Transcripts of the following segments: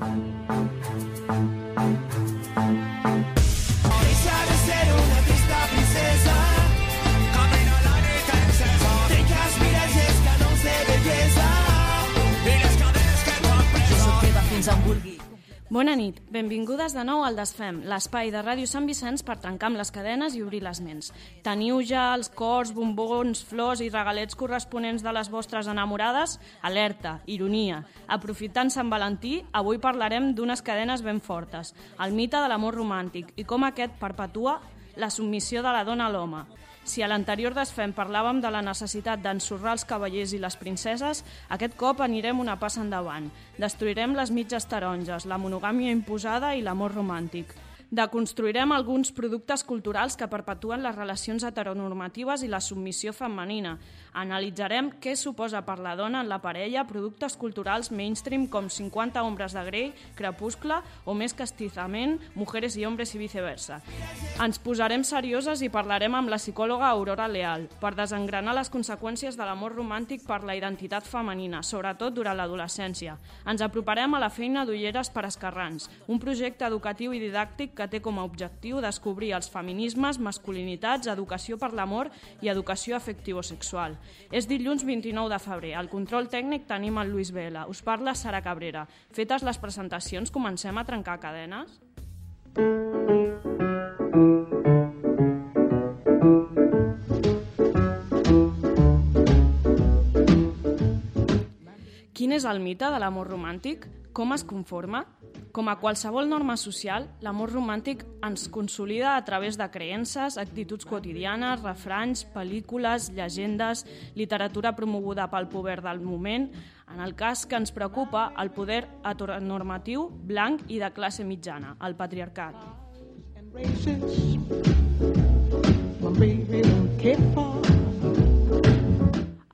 Thank you. Bona nit, benvingudes de nou al Desfem, l'espai de Ràdio Sant Vicenç per trencar amb les cadenes i obrir les ments. Teniu ja els cors, bombons, flors i regalets corresponents de les vostres enamorades? Alerta, ironia. Aprofitant Sant Valentí, avui parlarem d'unes cadenes ben fortes, el mite de l'amor romàntic i com aquest perpetua la submissió de la dona a l'home. Si a l'anterior desfem parlàvem de la necessitat d'ensorrar els cavallers i les princeses, aquest cop anirem una passa endavant. Destruirem les mitges taronges, la monogàmia imposada i l'amor romàntic. Deconstruirem alguns productes culturals que perpetuen les relacions heteronormatives i la submissió femenina. Analitzarem què suposa per la dona en la parella productes culturals mainstream com 50 ombres de Grey, Crepuscle o més castizament, Mujeres i hombres i viceversa. Ens posarem serioses i parlarem amb la psicòloga Aurora Leal per desengranar les conseqüències de l'amor romàntic per la identitat femenina, sobretot durant l'adolescència. Ens aproparem a la feina d'Ulleres per Escarrans, un projecte educatiu i didàctic que té com a objectiu descobrir els feminismes, masculinitats, educació per l'amor i educació afectivo-sexual. És dilluns 29 de febrer. Al control tècnic tenim el Lluís Vela. Us parla Sara Cabrera. Fetes les presentacions, comencem a trencar cadenes? Quin és el mite de l'amor romàntic? Com es conforma? Com a qualsevol norma social, l'amor romàntic ens consolida a través de creences, actituds quotidianes, refranys, pel·lícules, llegendes, literatura promoguda pel poder del moment, en el cas que ens preocupa, el poder heteronormatiu, blanc i de classe mitjana, el patriarcat. Races.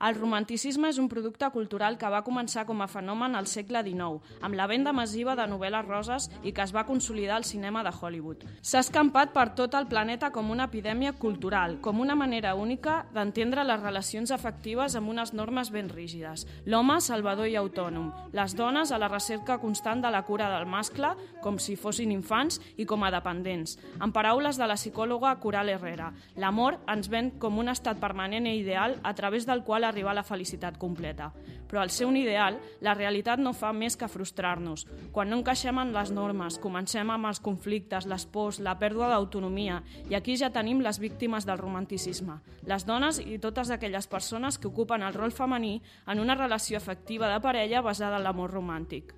El romanticisme és un producte cultural que va començar com a fenomen al segle XIX, amb la venda massiva de novel·les roses i que es va consolidar al cinema de Hollywood. S'ha escampat per tot el planeta com una epidèmia cultural, com una manera única d'entendre les relacions afectives amb unes normes ben rígides. L'home salvador i autònom, les dones a la recerca constant de la cura del mascle, com si fossin infants i com a dependents. En paraules de la psicòloga Coral Herrera, l'amor ens ven com un estat permanent i ideal a través del qual arribar a la felicitat completa. Però al ser un ideal, la realitat no fa més que frustrar-nos. Quan no encaixem en les normes, comencem amb els conflictes, les pors, la pèrdua d'autonomia, i aquí ja tenim les víctimes del romanticisme. Les dones i totes aquelles persones que ocupen el rol femení en una relació afectiva de parella basada en l'amor romàntic.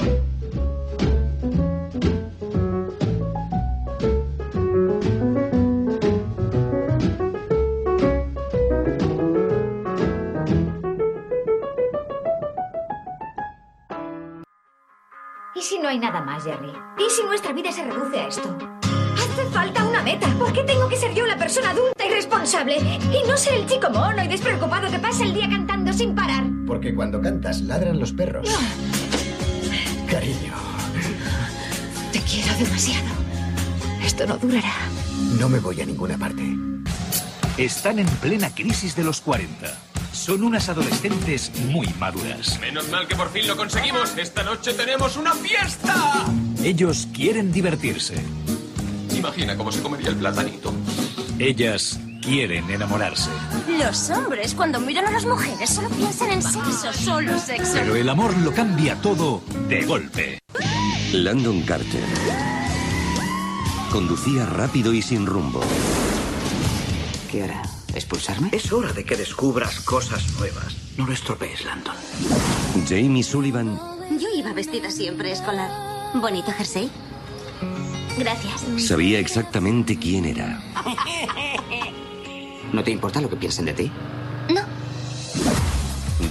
¿Y si no hay nada más, Jerry? ¿Y si nuestra vida se reduce a esto? Hace falta una meta. ¿Por qué tengo que ser yo la persona adulta y responsable? Y no ser el chico mono y despreocupado que pasa el día cantando sin parar. Porque cuando cantas ladran los perros. Cariño, Te quiero demasiado. Esto no durará. no me voy a ninguna parte. Están en plena crisis de los 40. Son unas adolescentes muy maduras. Menos mal que por fin lo conseguimos. Esta noche tenemos una fiesta. Ellos quieren divertirse. Imagina cómo se comería el platanito. Ellas quieren enamorarse. Los hombres cuando miran a las mujeres solo piensan en sexo, solo sexo. Pero el amor lo cambia todo de golpe. Landon Carter. Conducía rápido y sin rumbo. ¿Qué hará? ¿Expulsarme? Es hora de que descubras cosas nuevas. No lo estropees, Landon. Jamie Sullivan Yo iba vestida siempre escolar. ¿Bonito jersey? Gracias. sabía exactamente quién era. ¿No te importa lo que piensen de ti? No.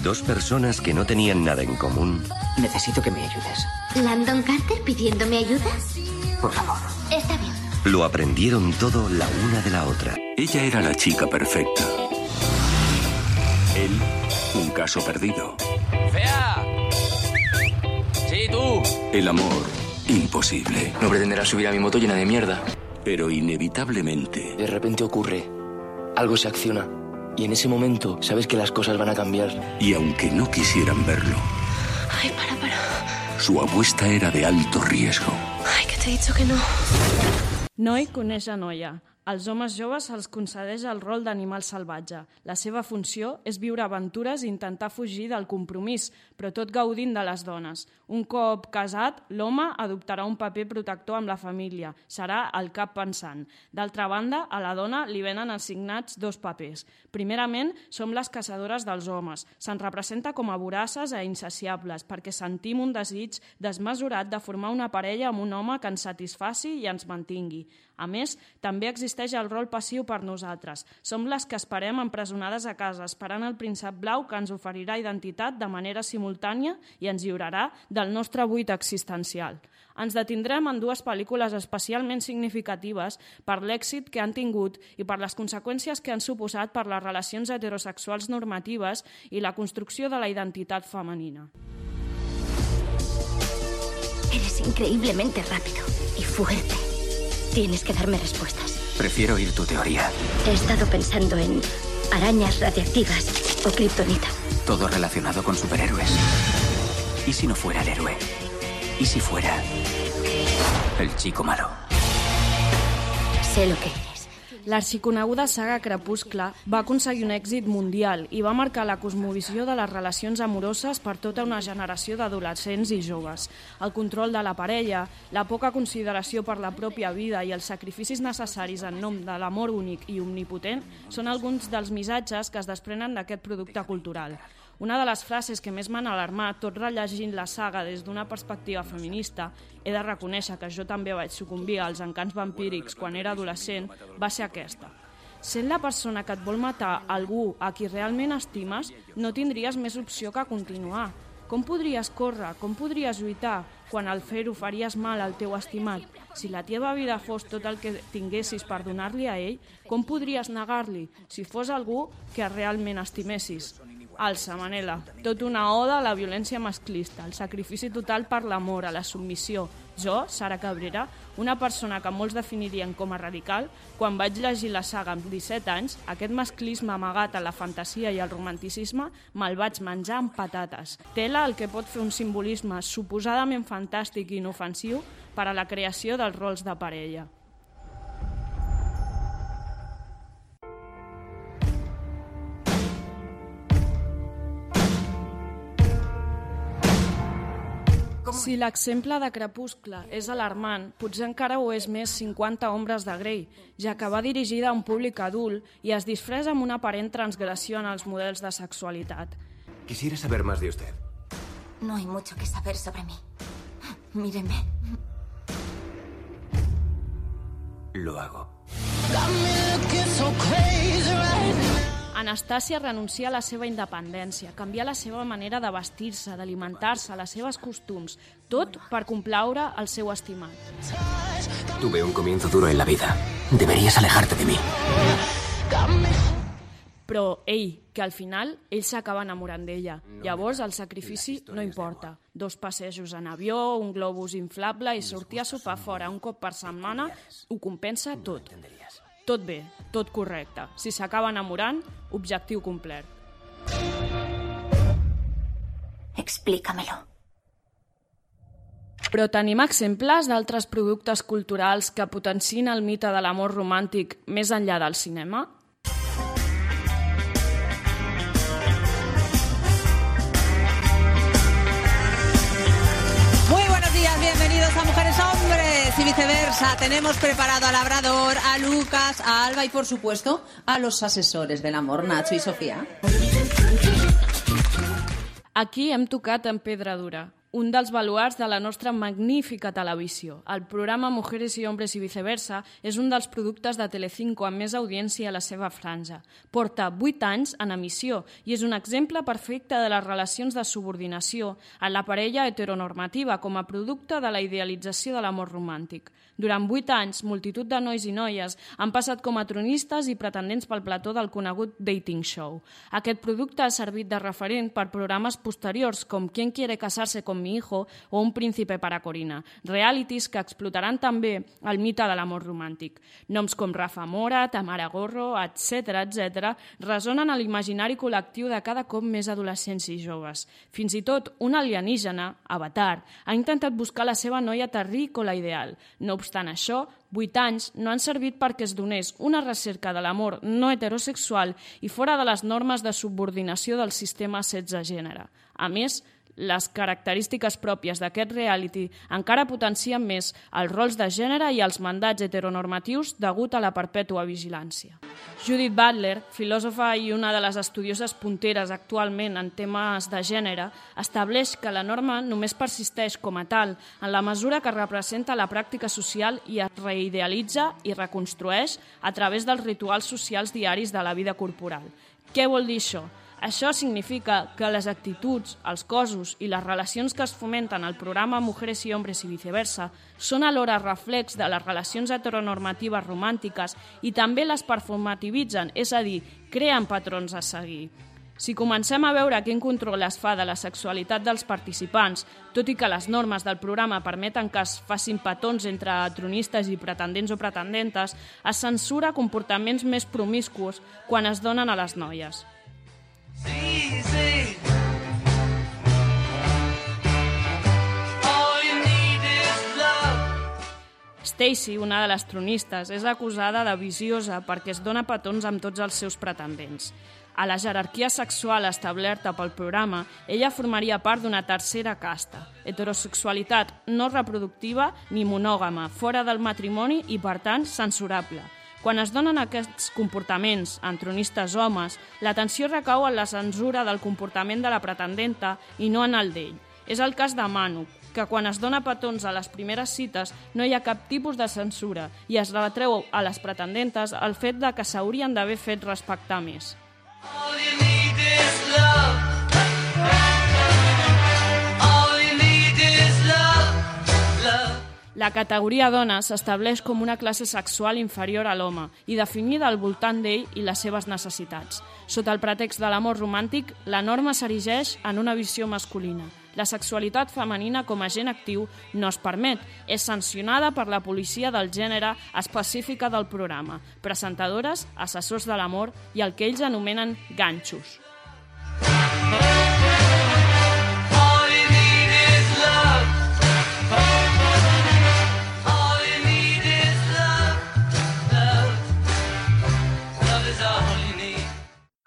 Dos personas que no tenían nada en común Necesito que me ayudes. ¿Landon Carter pidiéndome ayuda? Por favor. Está bien. Lo aprendieron todo la una de la otra. Ella era la chica perfecta. Él, un caso perdido. ¡Fea! Sí, tú. El amor, imposible. No pretenderás subir a mi moto llena de mierda. Pero inevitablemente, De repente ocurre. Algo se acciona. Y en ese momento sabes que las cosas van a cambiar. y aunque no quisieran verlo, Ay, para, para. Su apuesta era de alto riesgo. Ai, que t'he dit que no. Noi coneix a noia. Als homes joves se'ls concedeix el rol d'animal salvatge. La seva funció és viure aventures i intentar fugir del compromís, però tot gaudint de les dones. Un cop casat, l'home adoptarà un paper protector amb la família. Serà el cap pensant. D'altra banda, a la dona li venen assignats dos papers. Primerament, som les caçadores dels homes. Se'n representa com a voraces e insaciables, perquè sentim un desig desmesurat de formar una parella amb un home que ens satisfaci i ens mantingui. A més, també existeix el rol passiu per nosaltres. Som les que esperem empresonades a casa, esperant el príncep blau que ens oferirà identitat de manera simultània i ens lliurarà del nostre buit existencial. Ens detindrem en dues pel·lícules especialment significatives per l'èxit que han tingut i per les conseqüències que han suposat per les relacions heterosexuals normatives i la construcció de la identitat femenina. Eres increíblemente rápido y fuerte. Tienes que darme respuestas. Prefiero oír tu teoría. He estado pensando en arañas radiactivas o kriptonita. Todo relacionado con superhéroes. ¿Y si no fuera el héroe? ¿Y si fuera el chico malo? Sé lo que. L'arxiconeguda saga Crepuscle va aconseguir un èxit mundial i va marcar la cosmovisió de les relacions amoroses per tota una generació d'adolescents i joves. El control de la parella, la poca consideració per la pròpia vida i els sacrificis necessaris en nom de l'amor únic i omnipotent són alguns dels missatges que es desprenen d'aquest producte cultural. Una de les frases que més m'han alarmat, tot rellegint la saga des d'una perspectiva feminista, he de reconèixer que jo també vaig sucumbir als encants vampírics quan era adolescent, va ser aquesta. Sent la persona que et vol matar algú a qui realment estimes, no tindries més opció que continuar. Com podries córrer, com podries lluitar, quan al fer-ho faries mal al teu estimat? Si la teva vida fos tot el que tinguessis per donar-li a ell, com podries negar-li si fos algú que realment estimessis? Alça, Manela. Tot una oda a la violència masclista, el sacrifici total per l'amor, a la submissió. Jo, Sara Cabrera, una persona que molts definirien com a radical, quan vaig llegir la saga amb 17 anys, aquest masclisme amagat a la fantasia i al romanticisme me'l vaig menjar amb patates. Tela el que pot fer un simbolisme suposadament fantàstic i inofensiu per a la creació dels rols de parella. Si l'exemple de Crepuscle és alarmant, potser encara ho és més 50 ombres de Grey, ja que va dirigida a un públic adult i es disfressa amb una aparent transgressió en els models de sexualitat. Quisiera saber más de usted. No hay mucho que saber sobre mí. Míreme. Lo hago. Anastàcia renuncia a la seva independència, canvia la seva manera de vestir-se, d'alimentar-se, les seves costums, tot per complaure el seu estimat. Tuve un comienzo duro en la vida. Deberías alejarte de mí. Però, ei, que al final ell s'acaba enamorant d'ella. Llavors el sacrifici no importa. Dos passejos en avió, un globus inflable i sortir a sopar fora un cop per setmana ho compensa tot. Tot bé, tot correcte. Si s'acaba enamorant, objectiu complet. Explícamelo. Però tenim exemples d'altres productes culturals que potencin el mite de l'amor romàntic més enllà del cinema? Tenemos preparado a Labrador, a Lucas, a Alba y por supuesto a los asesores del amor, Nacho y Sofía. Aquí hem tocat en pedra dura, un dels baluars de la nostra magnífica televisió. El programa Mujeres i Hombres i viceversa és un dels productes de Telecinco amb més audiència a la seva franja. Porta 8 anys en emissió i és un exemple perfecte de les relacions de subordinació a la parella heteronormativa com a producte de la idealització de l'amor romàntic. Durant 8 anys, multitud de nois i noies han passat com a tronistes i pretendents pel plató del conegut dating show. Aquest producte ha servit de referent per programes posteriors com Quién quiere casarse con mi hijo o Un príncipe para Corina, realities que explotaran també el mite de l'amor romàntic. Noms com Rafa Mora, Tamara Gorro, etc etc resonen a l'imaginari col·lectiu de cada cop més adolescents i joves. Fins i tot un alienígena, Avatar, ha intentat buscar la seva noia terrícola ideal. No obstant això, vuit anys no han servit perquè es donés una recerca de l'amor no heterosexual i fora de les normes de subordinació del sistema setze gènere. A més, les característiques pròpies d'aquest reality encara potencien més els rols de gènere i els mandats heteronormatius degut a la perpètua vigilància. Judith Butler, filòsofa i una de les estudioses punteres actualment en temes de gènere, estableix que la norma només persisteix com a tal en la mesura que representa la pràctica social i es reidealitza i reconstrueix a través dels rituals socials diaris de la vida corporal. Què vol dir això? Això significa que les actituds, els cossos i les relacions que es fomenten al programa Mujeres i Hombres i viceversa són alhora reflex de les relacions heteronormatives romàntiques i també les performativitzen, és a dir, creen patrons a seguir. Si comencem a veure quin control es fa de la sexualitat dels participants, tot i que les normes del programa permeten que es facin petons entre tronistes i pretendents o pretendentes, es censura comportaments més promiscus quan es donen a les noies. Stacy, una de les tronistes, és acusada de viciosa perquè es dona petons amb tots els seus pretendents. A la jerarquia sexual establerta pel programa, ella formaria part d'una tercera casta, heterosexualitat no reproductiva ni monògama, fora del matrimoni i, per tant, censurable. Quan es donen aquests comportaments en tronistes homes, l'atenció recau en la censura del comportament de la pretendenta i no en el d'ell. És el cas de Manu, que quan es dona petons a les primeres cites no hi ha cap tipus de censura i es retreu a les pretendentes el fet de que s'haurien d'haver fet respectar més. All you need is love. La categoria dona s'estableix com una classe sexual inferior a l'home i definida al voltant d'ell i les seves necessitats. Sota el pretext de l'amor romàntic, la norma s'erigeix en una visió masculina. La sexualitat femenina com a agent actiu no es permet, és sancionada per la policia del gènere específica del programa, presentadores, assessors de l'amor i el que ells anomenen ganxos. All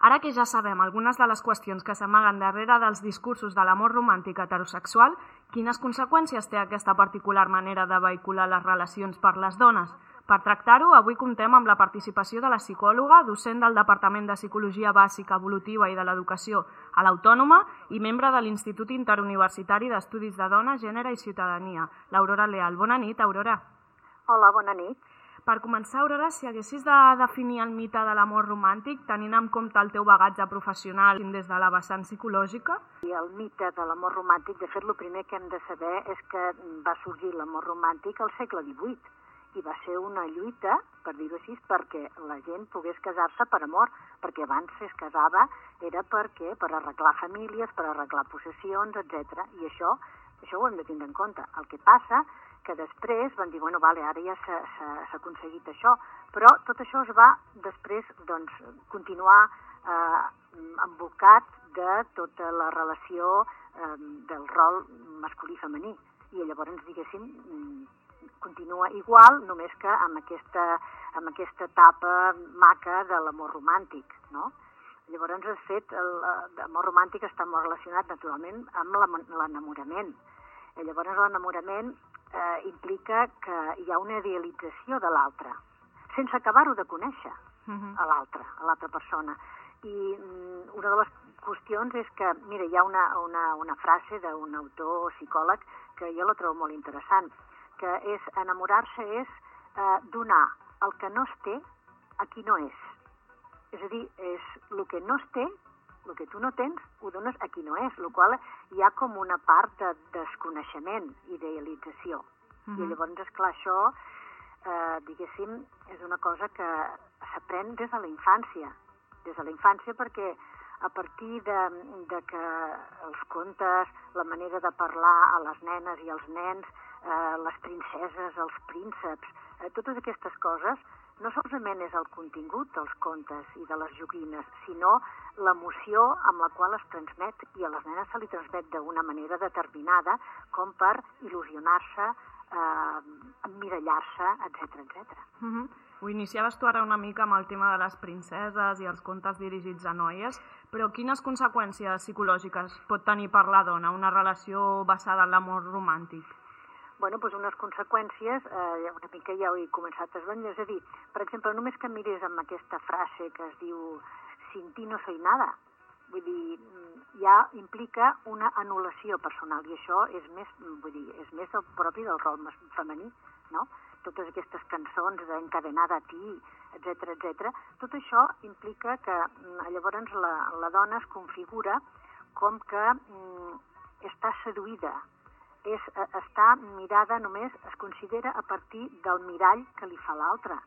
Ara que ja sabem algunes de les qüestions que s'amaguen darrere dels discursos de l'amor romàntic heterosexual, quines conseqüències té aquesta particular manera de vehicular les relacions per les dones? Per tractar-ho, avui comptem amb la participació de la psicòloga, docent del Departament de Psicologia Bàsica, Evolutiva i de l'Educació a l'Autònoma i membre de l'Institut Interuniversitari d'Estudis de Dona, Gènere i Ciutadania, l'Aurora Leal. Bona nit, Aurora. Hola, bona nit. Per començar, Aurora, si haguessis de definir el mite de l'amor romàntic, tenint en compte el teu bagatge professional des de la vessant psicològica, I el mite de l'amor romàntic, de fet, el primer que hem de saber és que va sorgir l'amor romàntic al segle XVIII i va ser una lluita, per dir-ho així, perquè la gent pogués casar-se per amor, perquè abans si es casava era perquè per arreglar famílies, per arreglar possessions, etc. I això, això ho hem de tindre en compte. El que passa que després van dir, bueno, vale, ara ja s'ha aconseguit això, però tot això es va després doncs, continuar eh, envolcat de tota la relació eh, del rol masculí-femení. I llavors, diguéssim, mm, continua igual, només que amb aquesta, amb aquesta etapa maca de l'amor romàntic, no? Llavors, de fet, el- l'amor romàntic està molt relacionat, naturalment, amb l'enamorament. Llavors, l'enamorament eh, implica que hi ha una idealització de l'altre, sense acabar-ho de conèixer a l'altre, a l'altra persona. I mm, una de les qüestions és que, mira, hi ha una, una, una frase d'un autor psicòleg que jo la trobo molt interessant, que és enamorar-se és eh, donar el que no es té a qui no és. És a dir, és el que no es té, el que tu no tens, ho dones a qui no és, el qual hi ha com una part de desconeixement i d'idealització. I Mhm. llavors, esclar, això, eh, diguéssim, és una cosa que s'aprèn des de la infància. Des de la infància perquè a partir de, de que els contes, la manera de parlar a les nenes i als nens, eh, les princeses, els prínceps, eh, totes aquestes coses, no solament és el contingut dels contes i de les joguines, sinó l'emoció amb la qual es transmet i a les nenes se li transmet d'una manera determinada com per il·lusionar-se, eh, emmirallar-se, etc etc. Mm -hmm. Ho iniciaves tu ara una mica amb el tema de les princeses i els contes dirigits a noies, però quines conseqüències psicològiques pot tenir per la dona una relació basada en l'amor romàntic? Bueno, doncs unes conseqüències, eh, una mica ja ho he començat a esbanyar, és a dir, per exemple, només que mires amb aquesta frase que es diu sin ti no soy nada, vull dir, ja implica una anul·lació personal i això és més, vull dir, és més el propi del rol femení, no? Totes aquestes cançons d'encadenada a ti, etc etc. tot això implica que llavors la, la dona es configura com que mm, està seduïda és, eh, està mirada només, es considera a partir del mirall que li fa l'altre.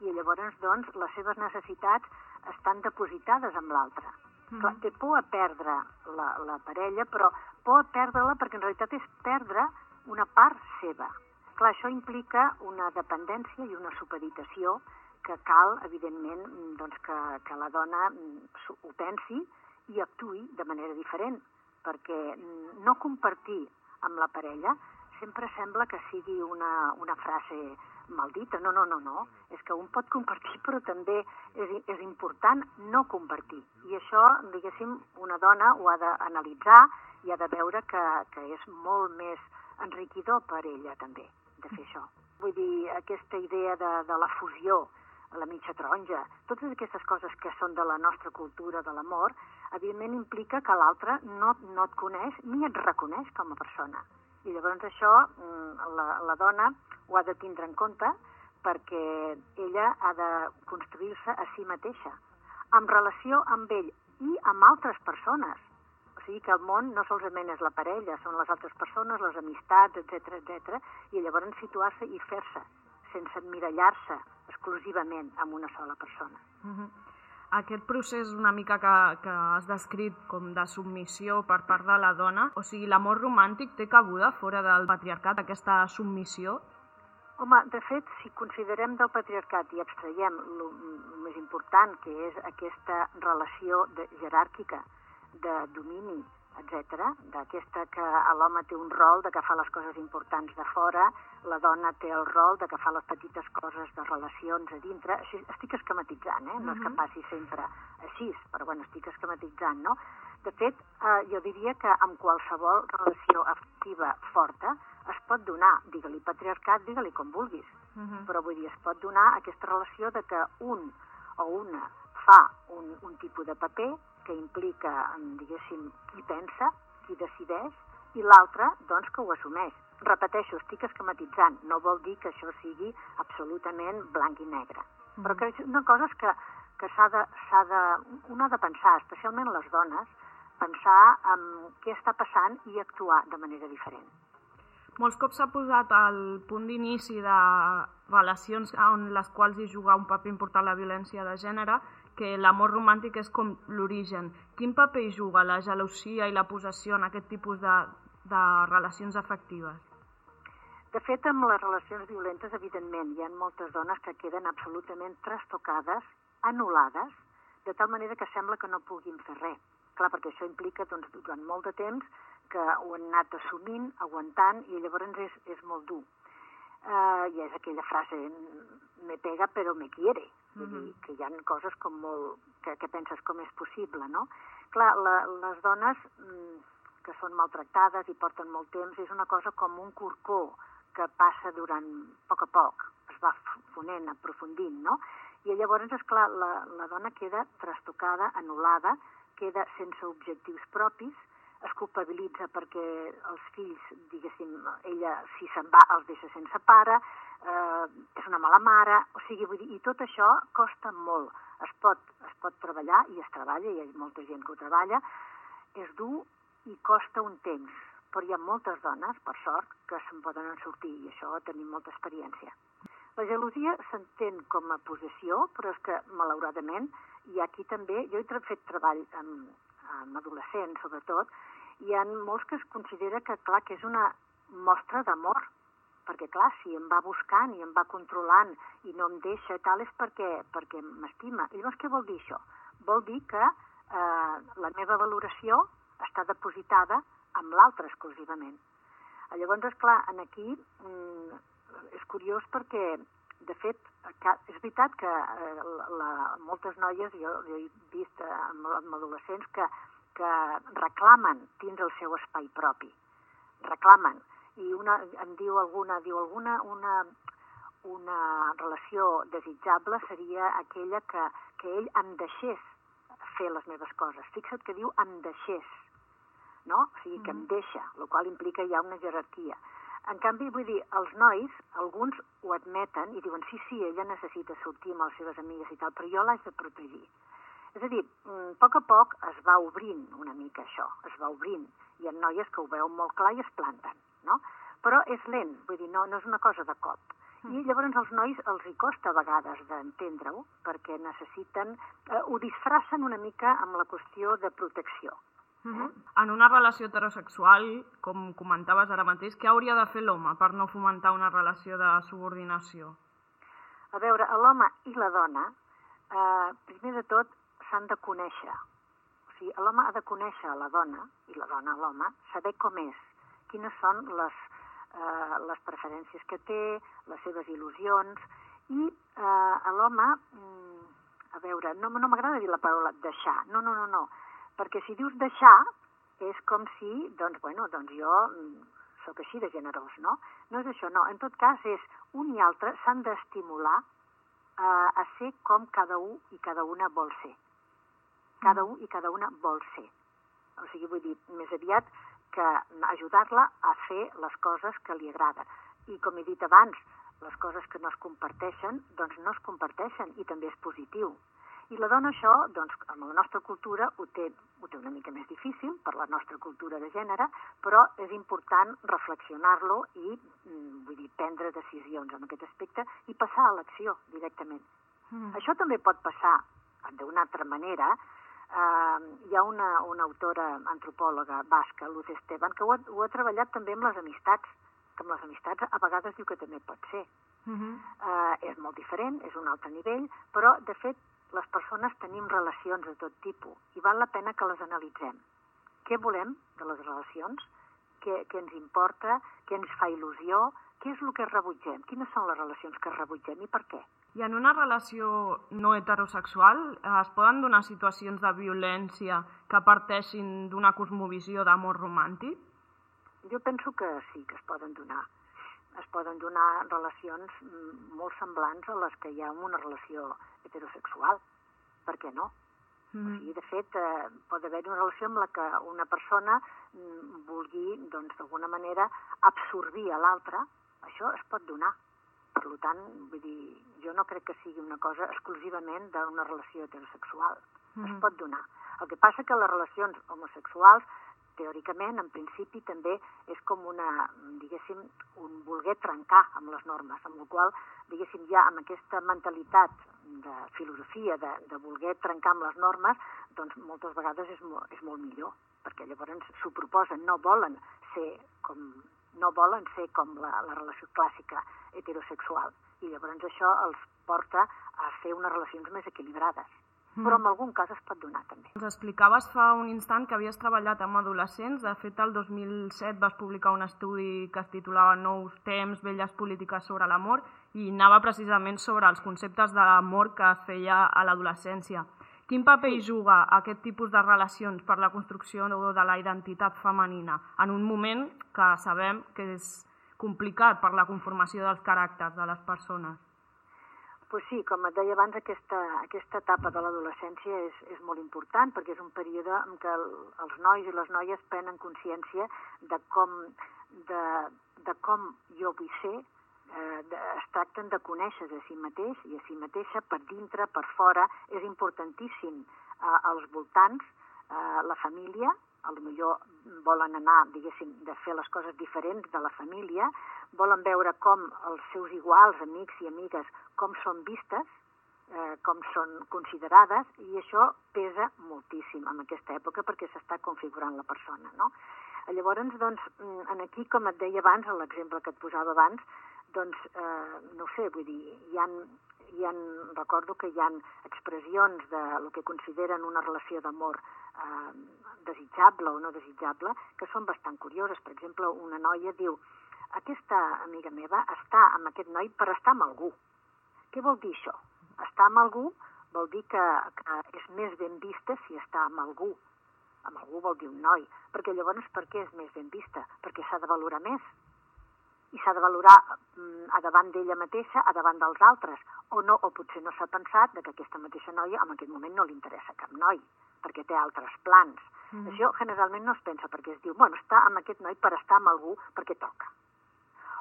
I llavors, doncs, les seves necessitats estan depositades amb l'altre. Mm -hmm. Té por a perdre la, la parella, però por a perdre-la perquè en realitat és perdre una part seva. Clar, això implica una dependència i una supeditació que cal, evidentment, doncs, que, que la dona mm, ho pensi i actui de manera diferent, perquè no compartir amb la parella sempre sembla que sigui una, una frase maldita. No, no, no, no. És que un pot compartir, però també és, és important no compartir. I això, diguéssim, una dona ho ha d'analitzar i ha de veure que, que és molt més enriquidor per ella, també, de fer això. Vull dir, aquesta idea de, de la fusió, la mitja taronja, totes aquestes coses que són de la nostra cultura de l'amor, evidentment implica que l'altre no, no et coneix ni et reconeix com a persona. I llavors això mm, la, la dona ho ha de tindre en compte perquè ella ha de construir-se a si mateixa, en relació amb ell i amb altres persones. O sigui que el món no solament és la parella, són les altres persones, les amistats, etc etc. i llavors situar-se i fer-se, sense emmirallar-se exclusivament amb una sola persona. Uh -huh aquest procés una mica que, que has descrit com de submissió per part de la dona, o sigui, l'amor romàntic té cabuda fora del patriarcat, aquesta submissió? Home, de fet, si considerem del patriarcat i abstraiem el més important, que és aquesta relació de, jeràrquica de domini etc. D'aquesta que l'home té un rol de que fa les coses importants de fora, la dona té el rol de que fa les petites coses de relacions a dintre. Així, estic esquematitzant, eh? No és que passi sempre així, però bueno, estic esquematitzant, no? De fet, eh, jo diria que amb qualsevol relació afectiva forta es pot donar, digue-li patriarcat, digue-li com vulguis, uh -huh. però vull dir, es pot donar aquesta relació de que un o una fa un, un tipus de paper que implica, diguéssim, qui pensa, qui decideix, i l'altre, doncs, que ho assumeix. Repeteixo, estic esquematitzant, no vol dir que això sigui absolutament blanc i negre. Mm. Però que és una cosa que, que s'ha de, de, un ha de pensar, especialment les dones, pensar en què està passant i actuar de manera diferent. Molts cops s'ha posat al punt d'inici de relacions en les quals hi juga un paper important la violència de gènere que l'amor romàntic és com l'origen. Quin paper hi juga la gelosia i la possessió en aquest tipus de, de relacions afectives? De fet, amb les relacions violentes, evidentment, hi ha moltes dones que queden absolutament trastocades, anul·lades, de tal manera que sembla que no puguin fer res. Clar, perquè això implica, doncs, durant molt de temps, que ho han anat assumint, aguantant, i llavors és, és molt dur. Uh, I és aquella frase, me pega però me quiere, Uh -huh. dir que hi ha coses com molt... que, que penses com és possible, no? Clar, la, les dones mm, que són maltractades i porten molt temps és una cosa com un corcó que passa durant a poc a poc, es va fonent, aprofundint, no? I llavors, és clar, la, la dona queda trastocada, anul·lada, queda sense objectius propis, es culpabilitza perquè els fills, diguéssim, ella si se'n va els deixa sense pare, eh, és una mala mare, o sigui, vull dir, i tot això costa molt. Es pot, es pot treballar, i es treballa, i hi ha molta gent que ho treballa, és dur i costa un temps, però hi ha moltes dones, per sort, que se'n poden en sortir, i això tenim molta experiència. La gelosia s'entén com a possessió, però és que, malauradament, i aquí també, jo he fet treball amb, amb adolescents, sobretot, hi ha molts que es considera que, clar, que és una mostra d'amor, perquè, clar, si em va buscant i em va controlant i no em deixa tal, és perquè, perquè m'estima. I llavors què vol dir això? Vol dir que eh, la meva valoració està depositada amb l'altre exclusivament. Llavors, és clar, en aquí mm, és curiós perquè, de fet, és veritat que eh, la, la, moltes noies, jo, jo he vist eh, amb, amb adolescents que, que reclamen dins el seu espai propi. Reclamen i una, em diu alguna, diu alguna, una, una relació desitjable seria aquella que, que ell em deixés fer les meves coses. Fixa't que diu em deixés, no? O sigui, que em deixa, el qual implica ja una jerarquia. En canvi, vull dir, els nois, alguns ho admeten i diuen sí, sí, ella necessita sortir amb les seves amigues i tal, però jo l'haig de protegir. És a dir, mm, a poc a poc es va obrint una mica això, es va obrint. Hi ha noies que ho veuen molt clar i es planten no? Però és lent, vull dir, no, no és una cosa de cop. I Mm. llavors als nois els hi costa a vegades d'entendre-ho, perquè necessiten... Eh, ho disfracen una mica amb la qüestió de protecció. Uh -huh. En una relació heterosexual, com comentaves ara mateix, què hauria de fer l'home per no fomentar una relació de subordinació? A veure, l'home i la dona, eh, primer de tot, s'han de conèixer. O sigui, l'home ha de conèixer la dona, i la dona l'home, saber com és, quines són les, eh, les preferències que té, les seves il·lusions, i eh, a l'home, mm, a veure, no, no m'agrada dir la paraula deixar, no, no, no, no, perquè si dius deixar és com si, doncs, bueno, doncs jo mm, sóc així de generós, no? No és això, no. En tot cas, és un i altre s'han d'estimular eh, a ser com cada un i cada una vol ser. Cada un i cada una vol ser. O sigui, vull dir, més aviat que ajudar-la a fer les coses que li agraden. I com he dit abans, les coses que no es comparteixen, doncs no es comparteixen i també és positiu. I la dona això, doncs, amb la nostra cultura ho té, ho té una mica més difícil per la nostra cultura de gènere, però és important reflexionar-lo i, mm, vull dir, prendre decisions en aquest aspecte i passar a l'acció directament. Mm. Això també pot passar d'una altra manera. Uh, hi ha una, una autora antropòloga basca, Luz Esteban, que ho ha, ho ha treballat també amb les amistats, que amb les amistats a vegades diu que també pot ser. Uh -huh. Uh, és molt diferent, és un altre nivell, però, de fet, les persones tenim relacions de tot tipus i val la pena que les analitzem. Què volem de les relacions? Què, què ens importa? Què ens fa il·lusió? Què és el que rebutgem? Quines són les relacions que rebutgem i per què? I en una relació no heterosexual eh, es poden donar situacions de violència que parteixin d'una cosmovisió d'amor romàntic? Jo penso que sí, que es poden donar. Es poden donar relacions mm, molt semblants a les que hi ha en una relació heterosexual. Per què no? Mm. O sigui, de fet, eh, pot haver una relació amb la que una persona mm, vulgui, doncs, d'alguna manera, absorbir a l'altra. Això es pot donar. Per tant, vull dir, jo no crec que sigui una cosa exclusivament d'una relació heterosexual. Mm. Es pot donar. El que passa que les relacions homosexuals teòricament, en principi, també és com una, diguéssim, un voler trencar amb les normes, amb la qual, diguéssim, ja amb aquesta mentalitat de filosofia, de, de voler trencar amb les normes, doncs moltes vegades és, mo, és molt millor, perquè llavors s'ho proposen, no volen ser com no volen ser com la, la relació clàssica heterosexual, i llavors això els porta a fer unes relacions més equilibrades. Però en algun cas es pot donar també. Ens explicaves fa un instant que havies treballat amb adolescents, de fet el 2007 vas publicar un estudi que es titulava Nous temps, velles polítiques sobre l'amor i anava precisament sobre els conceptes de l'amor que es feia a l'adolescència. Quin paper hi juga aquest tipus de relacions per la construcció de la identitat femenina en un moment que sabem que és complicat per la conformació dels caràcters de les persones? pues sí, com et deia abans, aquesta, aquesta etapa de l'adolescència és, és molt important perquè és un període en què el, els nois i les noies prenen consciència de com, de, de com jo vull ser, eh, es tracten de conèixer a si mateix i a si mateixa per dintre, per fora, és importantíssim eh, als voltants, eh, la família, a lo millor volen anar, diguéssim, de fer les coses diferents de la família, volen veure com els seus iguals, amics i amigues, com són vistes, eh, com són considerades i això pesa moltíssim en aquesta època perquè s'està configurant la persona, no? Llavors, doncs, mm, en aquí, com et deia abans, l'exemple que et posava abans, doncs, eh, no sé, vull dir, hi ha, hi ha, recordo que hi ha expressions de el que consideren una relació d'amor eh, desitjable o no desitjable que són bastant curioses. Per exemple, una noia diu aquesta amiga meva està amb aquest noi per estar amb algú. Què vol dir això? Estar amb algú vol dir que, que és més ben vista si està amb algú amb algú vol dir un noi, perquè llavors per què és més ben vista? Perquè s'ha de valorar més. I s'ha de valorar mm, a davant d'ella mateixa, a davant dels altres, o no, o potser no s'ha pensat de que aquesta mateixa noia en aquest moment no li interessa cap noi, perquè té altres plans. Mm. Això generalment no es pensa perquè es diu, bueno, està amb aquest noi per estar amb algú perquè toca.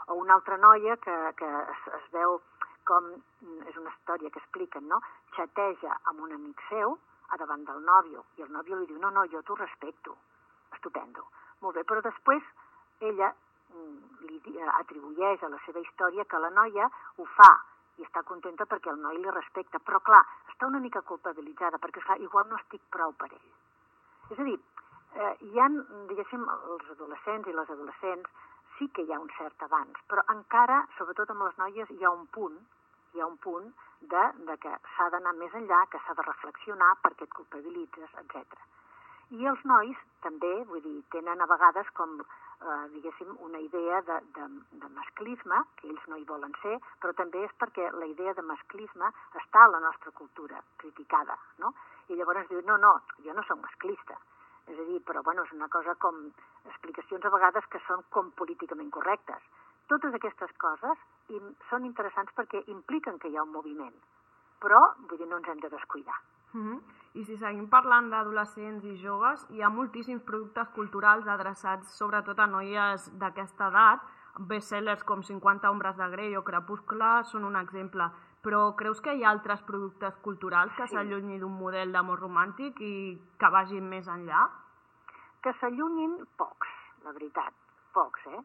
O una altra noia que, que es, es veu com, mm, és una història que expliquen, no? Xateja amb un amic seu, a davant del nòvio, i el nòvio li diu, no, no, jo t'ho respecto, estupendo. Molt bé, però després ella li atribueix a la seva història que la noia ho fa i està contenta perquè el noi li respecta, però clar, està una mica culpabilitzada perquè clar, igual no estic prou per ell. És a dir, eh, hi ha, diguéssim, els adolescents i les adolescents sí que hi ha un cert avanç, però encara, sobretot amb les noies, hi ha un punt, hi ha un punt de, de que s'ha d'anar més enllà, que s'ha de reflexionar perquè et culpabilitzes, etc. I els nois també, vull dir, tenen a vegades com, eh, diguéssim, una idea de, de, de masclisme, que ells no hi volen ser, però també és perquè la idea de masclisme està a la nostra cultura, criticada, no? I llavors diu, no, no, jo no sóc masclista. És a dir, però bueno, és una cosa com explicacions a vegades que són com políticament correctes. Totes aquestes coses són interessants perquè impliquen que hi ha un moviment, però vull dir, no ens hem de descuidar. Mm -hmm. I si seguim parlant d'adolescents i joves, hi ha moltíssims productes culturals adreçats sobretot a noies d'aquesta edat. Bestsellers com 50 ombres de Grey o Crepuscle són un exemple. Però creus que hi ha altres productes culturals que s'allunyin sí. d'un model d'amor romàntic i que vagin més enllà? Que s'allunyin pocs, la veritat, pocs, eh?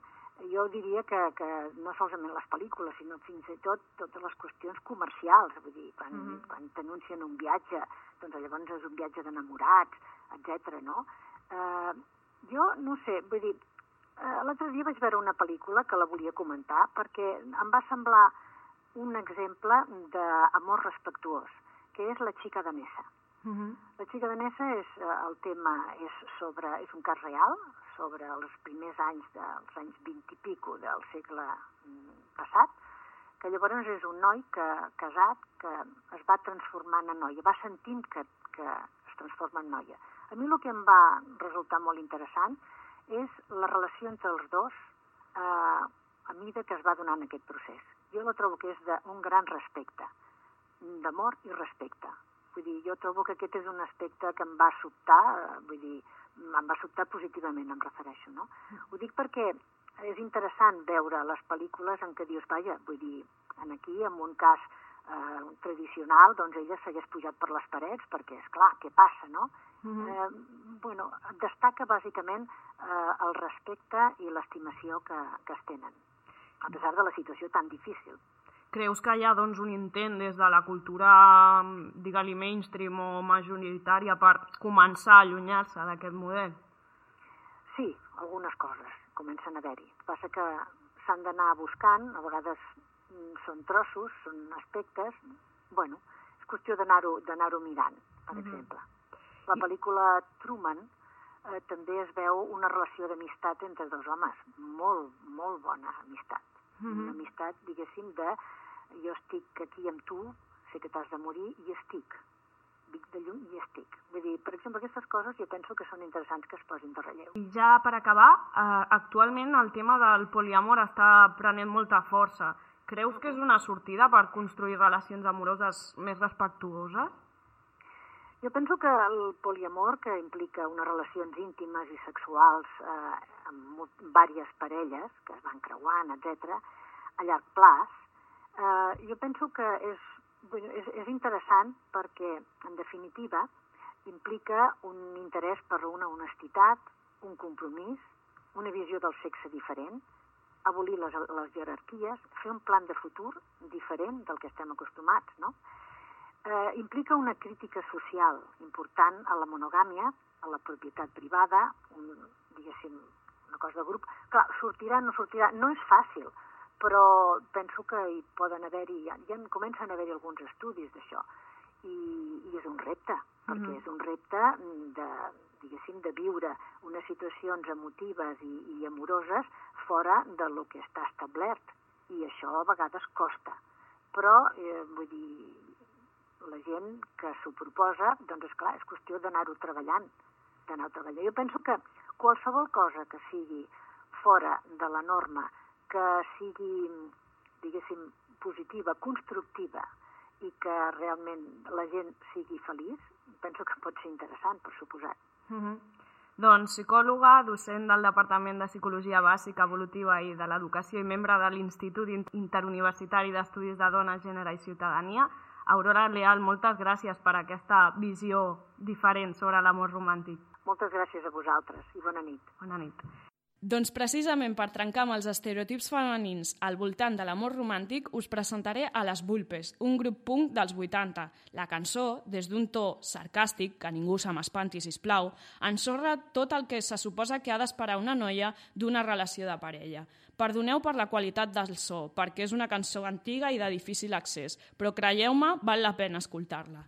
jo diria que, que no solament les pel·lícules, sinó fins i tot totes les qüestions comercials, vull dir, quan, mm -hmm. quan t'anuncien un viatge, doncs llavors és un viatge d'enamorats, etc. no? Eh, jo no sé, vull dir, eh, l'altre dia vaig veure una pel·lícula que la volia comentar perquè em va semblar un exemple d'amor respectuós, que és La xica danesa. Uh -huh. La xica danesa és, eh, el tema és sobre, és un cas real, sobre els primers anys dels anys 20 i pico del segle mm, passat, que llavors és un noi que, casat que es va transformant en noia, va sentint que, que es transforma en noia. A mi el que em va resultar molt interessant és la relació entre els dos eh, a mida que es va donant aquest procés. Jo la trobo que és d'un gran respecte, d'amor i respecte. Vull dir, jo trobo que aquest és un aspecte que em va sobtar, eh, vull dir, em va sobtar positivament, em refereixo, no? Ho dic perquè és interessant veure les pel·lícules en què dius, vaja, vull dir, en aquí, en un cas eh, tradicional, doncs ella s'hagués pujat per les parets, perquè, és clar, què passa, no? Mm -hmm. eh, bueno, destaca bàsicament eh, el respecte i l'estimació que, que es tenen, a pesar de la situació tan difícil. Creus que hi ha doncs, un intent des de la cultura, digue-li, mainstream o majoritària per començar a allunyar-se d'aquest model? Sí, algunes coses comencen a haver-hi. Passa que s'han d'anar buscant, a vegades mm, són trossos, són aspectes... Bueno, és qüestió d'anar-ho mirant, per mm -hmm. exemple. La pel·lícula Truman eh, també es veu una relació d'amistat entre dos homes, molt, molt bona amistat. Mm -hmm. Una amistat, diguéssim, de jo estic aquí amb tu, sé que t'has de morir i estic. Vic de llum i estic. Vull dir, per exemple, aquestes coses jo penso que són interessants que es posin de relleu. I ja per acabar, eh, actualment el tema del poliamor està prenent molta força. Creus que és una sortida per construir relacions amoroses més respectuoses? Jo penso que el poliamor, que implica unes relacions íntimes i sexuals eh, amb diverses parelles que es van creuant, etc, a llarg plaç, Eh, jo penso que és, és, és interessant perquè, en definitiva, implica un interès per una honestitat, un compromís, una visió del sexe diferent, abolir les, les jerarquies, fer un plan de futur diferent del que estem acostumats, no? eh, implica una crítica social important a la monogàmia, a la propietat privada, un, diguéssim, una cosa de grup. Clar, sortirà, no sortirà, no és fàcil, però penso que hi poden haver-hi, ja, ja comencen a haver-hi alguns estudis d'això, i, i és un repte, perquè Mhm. és un repte de, diguéssim, de viure unes situacions emotives i, i amoroses fora de lo que està establert, i això a vegades costa. Però, eh, vull dir, la gent que s'ho proposa, doncs és clar, és qüestió d'anar-ho treballant, d'anar-ho treballant. Jo penso que qualsevol cosa que sigui fora de la norma, que sigui, diguéssim, positiva, constructiva, i que realment la gent sigui feliç, penso que pot ser interessant, per suposat. Mhm. Doncs psicòloga, docent del Departament de Psicologia Bàsica, Evolutiva i de l'Educació i membre de l'Institut Interuniversitari d'Estudis de Dones, Gènere i Ciutadania, Aurora Leal, moltes gràcies per aquesta visió diferent sobre l'amor romàntic. Moltes gràcies a vosaltres i bona nit. Bona nit. Doncs precisament per trencar amb els estereotips femenins al voltant de l'amor romàntic us presentaré a Les Vulpes, un grup punk dels 80. La cançó, des d'un to sarcàstic, que ningú se m'espanti, sisplau, ensorra tot el que se suposa que ha d'esperar una noia d'una relació de parella. Perdoneu per la qualitat del so, perquè és una cançó antiga i de difícil accés, però creieu-me, val la pena escoltar-la.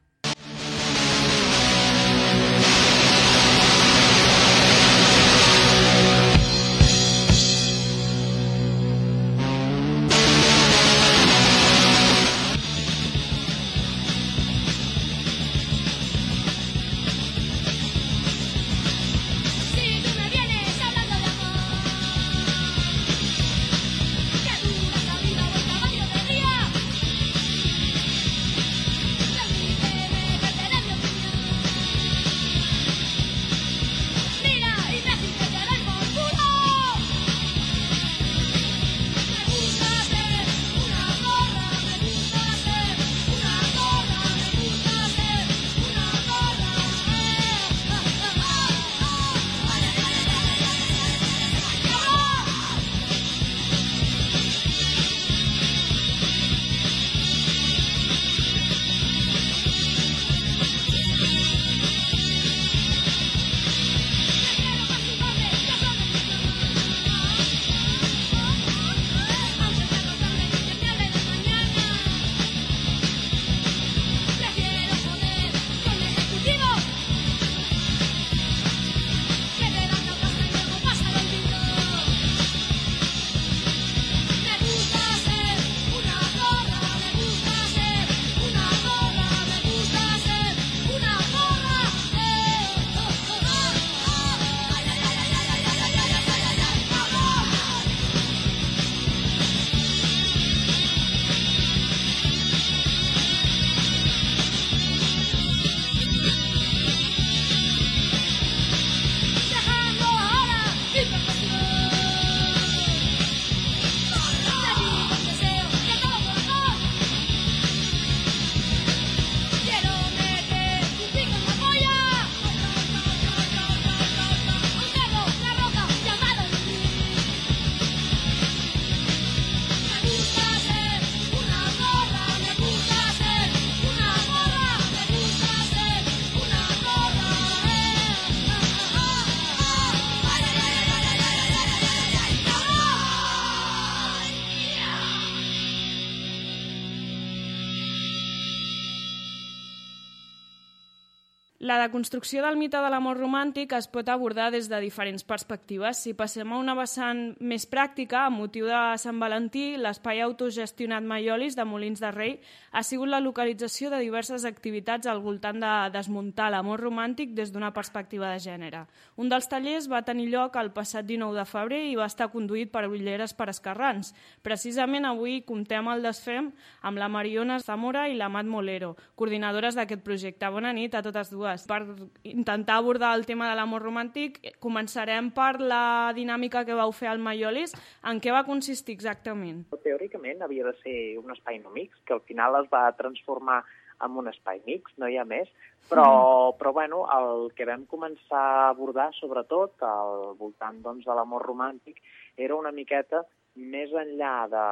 La deconstrucció del mite de l'amor romàntic es pot abordar des de diferents perspectives. Si passem a una vessant més pràctica, amb motiu de Sant Valentí, l'espai autogestionat Maiolis de Molins de Rei ha sigut la localització de diverses activitats al voltant de desmuntar l'amor romàntic des d'una perspectiva de gènere. Un dels tallers va tenir lloc el passat 19 de febrer i va estar conduït per Ulleres per Escarrans. Precisament avui comptem al Desfem amb la Mariona Zamora i la Mat Molero, coordinadores d'aquest projecte. Bona nit a totes dues. Per intentar abordar el tema de l'amor romàntic, començarem per la dinàmica que vau fer al Maiolis. En què va consistir exactament? Teòricament havia de ser un espai no mix, que al final es va transformar en un espai mix, no hi ha més, però, però bueno, el que vam començar a abordar, sobretot al voltant doncs, de l'amor romàntic, era una miqueta més enllà de,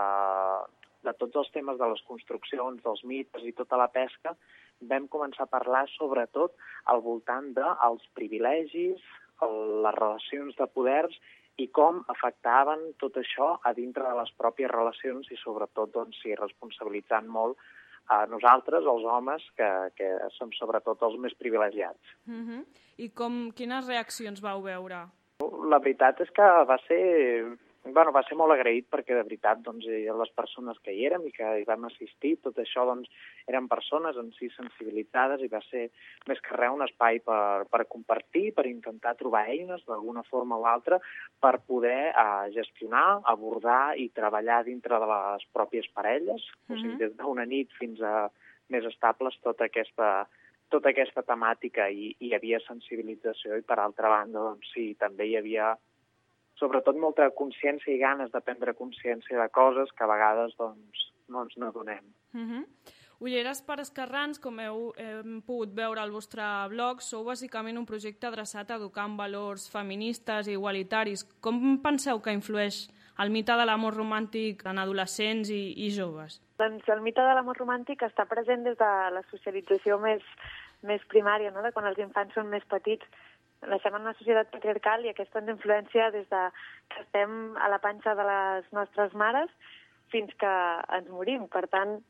de tots els temes de les construccions, dels mites i tota la pesca, vam començar a parlar sobretot al voltant dels privilegis, les relacions de poders i com afectaven tot això a dintre de les pròpies relacions i sobretot doncs, sí, responsabilitzant molt a nosaltres, els homes, que, que som sobretot els més privilegiats. Uh -huh. I com, quines reaccions vau veure? La veritat és que va ser, bueno, va ser molt agraït perquè de veritat doncs, eh, les persones que hi érem i que hi vam assistir, tot això doncs, eren persones en si sensibilitzades i va ser més que res un espai per, per compartir, per intentar trobar eines d'alguna forma o altra per poder eh, gestionar, abordar i treballar dintre de les pròpies parelles, o sigui, Mhm. des d'una nit fins a més estables, tota aquesta, tota aquesta temàtica i hi havia sensibilització i per altra banda doncs sí, també hi havia sobretot molta consciència i ganes de prendre consciència de coses que a vegades doncs, no ens n'adonem. Uh -huh. Ulleres per Esquerrans, com heu hem pogut veure al vostre blog, sou bàsicament un projecte adreçat a educar en valors feministes i igualitaris. Com penseu que influeix el mite de l'amor romàntic en adolescents i, i joves? Doncs el mite de l'amor romàntic està present des de la socialització més, més primària, no? de quan els infants són més petits. Naixem en una societat patriarcal i aquesta ens influencia des de que estem a la panxa de les nostres mares fins que ens morim. Per tant,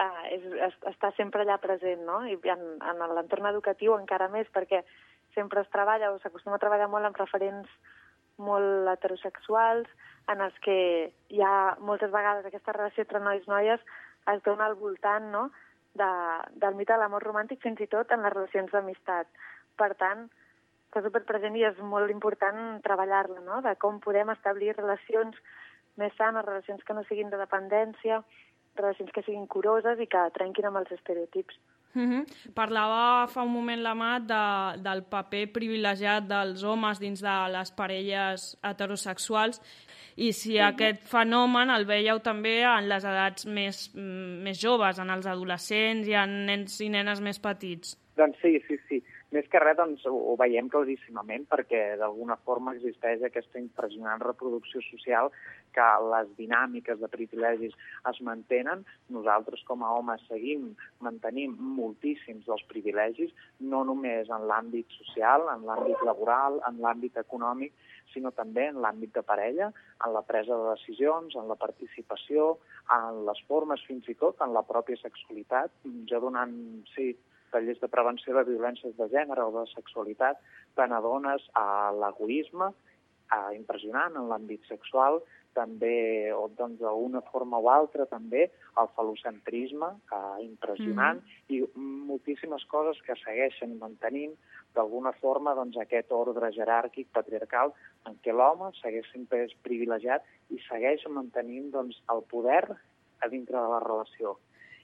eh, és, és, està sempre allà present, no? I en, en l'entorn educatiu encara més, perquè sempre es treballa o s'acostuma a treballar molt amb referents molt heterosexuals, en els que hi ha moltes vegades aquesta relació entre nois i noies es dona al voltant no? de, del mite de l'amor romàntic, fins i tot en les relacions d'amistat. Per tant, està superpresent i és molt important treballar-la, no? de com podem establir relacions més sanes, relacions que no siguin de dependència, relacions que siguin curoses i que trenquin amb els estereotips. Uh -huh. Parlava fa un moment la Mat de, del paper privilegiat dels homes dins de les parelles heterosexuals i si aquest fenomen el veieu també en les edats més, mm, més joves, en els adolescents i en nens i nenes més petits. Doncs sí, sí, sí. Més que res, doncs, ho, ho veiem claríssimament perquè d'alguna forma existeix aquesta impressionant reproducció social que les dinàmiques de privilegis es mantenen. Nosaltres, com a homes, seguim mantenim moltíssims dels privilegis, no només en l'àmbit social, en l'àmbit laboral, en l'àmbit econòmic, sinó també en l'àmbit de parella, en la presa de decisions, en la participació, en les formes, fins i tot en la pròpia sexualitat. Ja donant, sí, tallers de prevenció de violències de gènere o de sexualitat, te n'adones a l'egoisme, impressionant en l'àmbit sexual, també, o doncs d'una forma o altra, també el falocentrisme, eh, impressionant, mm. i moltíssimes coses que segueixen mantenint d'alguna forma doncs, aquest ordre jeràrquic patriarcal en què l'home segueix sempre és privilegiat i segueix mantenint doncs, el poder a dintre de la relació.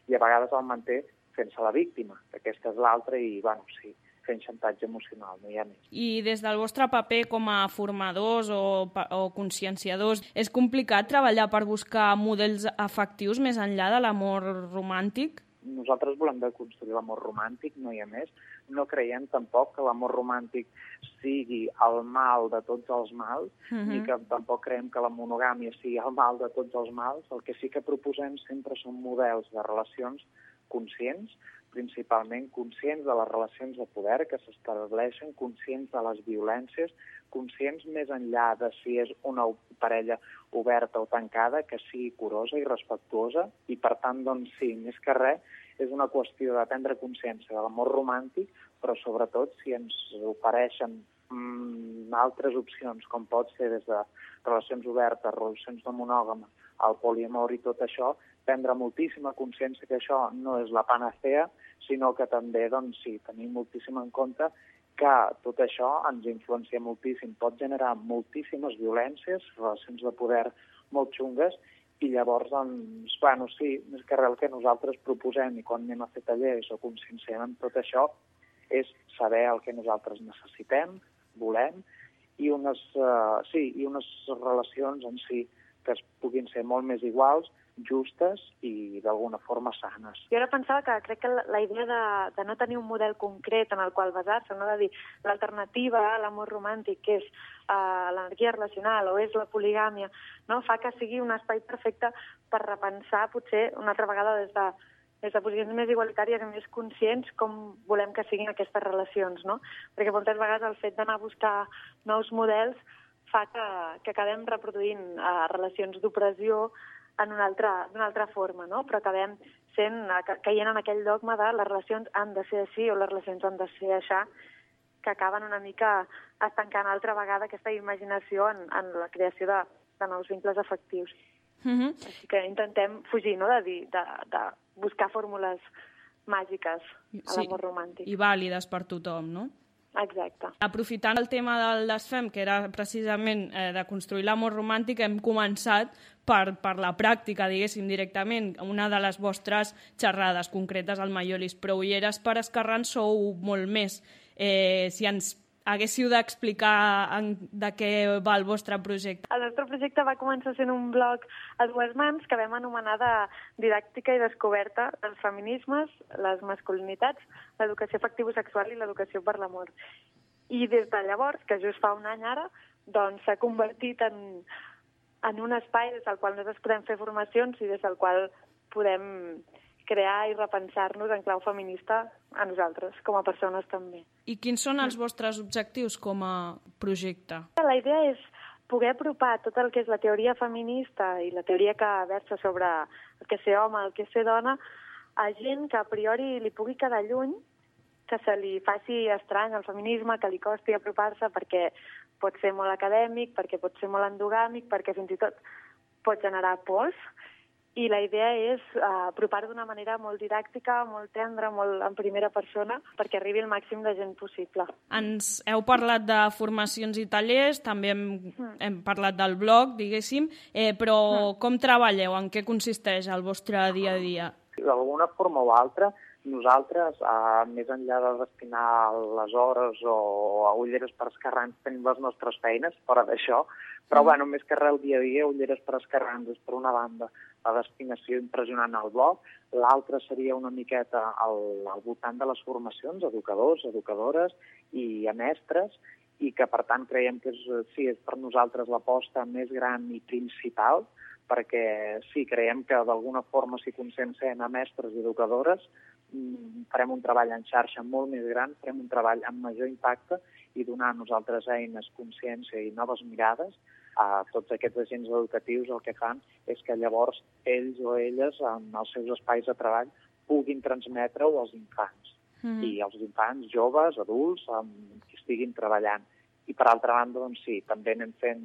I a vegades el manté fent-se la víctima, que aquesta és l'altra, i, bueno, sí, fent xantatge emocional, no hi ha més. I des del vostre paper com a formadors o, o conscienciadors, és complicat treballar per buscar models afectius més enllà de l'amor romàntic? Nosaltres volem construir l'amor romàntic, no hi ha més. No creiem tampoc que l'amor romàntic sigui el mal de tots els mals, Mhm. ni que tampoc creiem que la monogàmia sigui el mal de tots els mals. El que sí que proposem sempre són models de relacions conscients, principalment conscients de les relacions de poder que s'estableixen, conscients de les violències, conscients més enllà de si és una parella oberta o tancada, que sigui curosa i respectuosa, i per tant, doncs sí, més que res, és una qüestió de prendre consciència de l'amor romàntic, però sobretot si ens ofereixen mm, altres opcions, com pot ser des de relacions obertes, relacions no monògames, el poliamor i tot això, prendre moltíssima consciència que això no és la panacea, sinó que també, doncs sí, tenim moltíssim en compte que tot això ens influencia moltíssim, pot generar moltíssimes violències, relacions de poder molt xungues, i llavors, doncs, bueno, sí, més que res el que nosaltres proposem i quan anem a fer tallers o conscienciem amb tot això és saber el que nosaltres necessitem, volem, i unes, uh, sí, i unes relacions en si que es puguin ser molt més iguals, justes i d'alguna forma sanes. Jo ara pensava que crec que la, idea de, de no tenir un model concret en el qual basar-se, no de dir l'alternativa a l'amor romàntic, que és uh, l'energia relacional o és la poligàmia, no? fa que sigui un espai perfecte per repensar potser una altra vegada des de des de posicions més igualitàries i més conscients com volem que siguin aquestes relacions, no? Perquè moltes vegades el fet d'anar a buscar nous models fa que, que acabem reproduint uh, relacions d'opressió en una altra, altra forma, no? Però acabem sent, ca- caient en aquell dogma de les relacions han de ser així o les relacions han de ser aixà, que acaben una mica estancant altra vegada aquesta imaginació en, en la creació de, de nous vincles afectius. Mm -hmm. Així que intentem fugir, no?, de, dir, de, de buscar fórmules màgiques a l'amor romàntic. I vàlides per tothom, no? Exacte. Aprofitant el tema del desfem, que era precisament eh, de construir l'amor romàntic, hem començat per, per la pràctica, diguéssim, directament. Una de les vostres xerrades concretes al Maiolis, però ulleres per esquerrans sou molt més. Eh, si ens haguéssiu d'explicar de què va el vostre projecte. El nostre projecte va començar sent un blog a dues mans que vam anomenar de didàctica i descoberta dels feminismes, les masculinitats, l'educació afectivo-sexual i l'educació per l'amor. I des de llavors, que just fa un any ara, doncs s'ha convertit en, en un espai des del qual nosaltres podem fer formacions i des del qual podem crear i repensar-nos en clau feminista a nosaltres, com a persones també. I quins són els vostres objectius com a projecte? La idea és poder apropar tot el que és la teoria feminista i la teoria que versa sobre el que ser home, el que ser dona, a gent que a priori li pugui quedar lluny, que se li faci estrany el feminisme, que li costi apropar-se perquè pot ser molt acadèmic, perquè pot ser molt endogàmic, perquè fins i tot pot generar pors, i la idea és uh, apropar d'una manera molt didàctica, molt tendra, molt en primera persona, perquè arribi el màxim de gent possible. Ens heu parlat de formacions i tallers, també hem, hem parlat del blog, diguéssim, eh, però com treballeu? En què consisteix el vostre dia a dia? D'alguna forma o altra, nosaltres, eh, més enllà de destinar les hores o a ulleres per esquerrans, tenim les nostres feines fora d'això, però, Mm. bueno, més que res el dia a dia, ulleres per esquerrans és, per una banda, la destinació impressionant al blog, l'altra seria una miqueta al, al voltant de les formacions, educadors, educadores i a mestres, i que, per tant, creiem que és, sí, és per nosaltres l'aposta més gran i principal, perquè sí, creiem que d'alguna forma si conscienciem a mestres i educadores farem un treball en xarxa molt més gran, farem un treball amb major impacte i donar a nosaltres eines, consciència i noves mirades a tots aquests agents educatius el que fan és que llavors ells o elles en els seus espais de treball puguin transmetre-ho als infants Mhm. i als infants, joves, adults, amb qui estiguin treballant. I per altra banda, doncs sí, també anem fent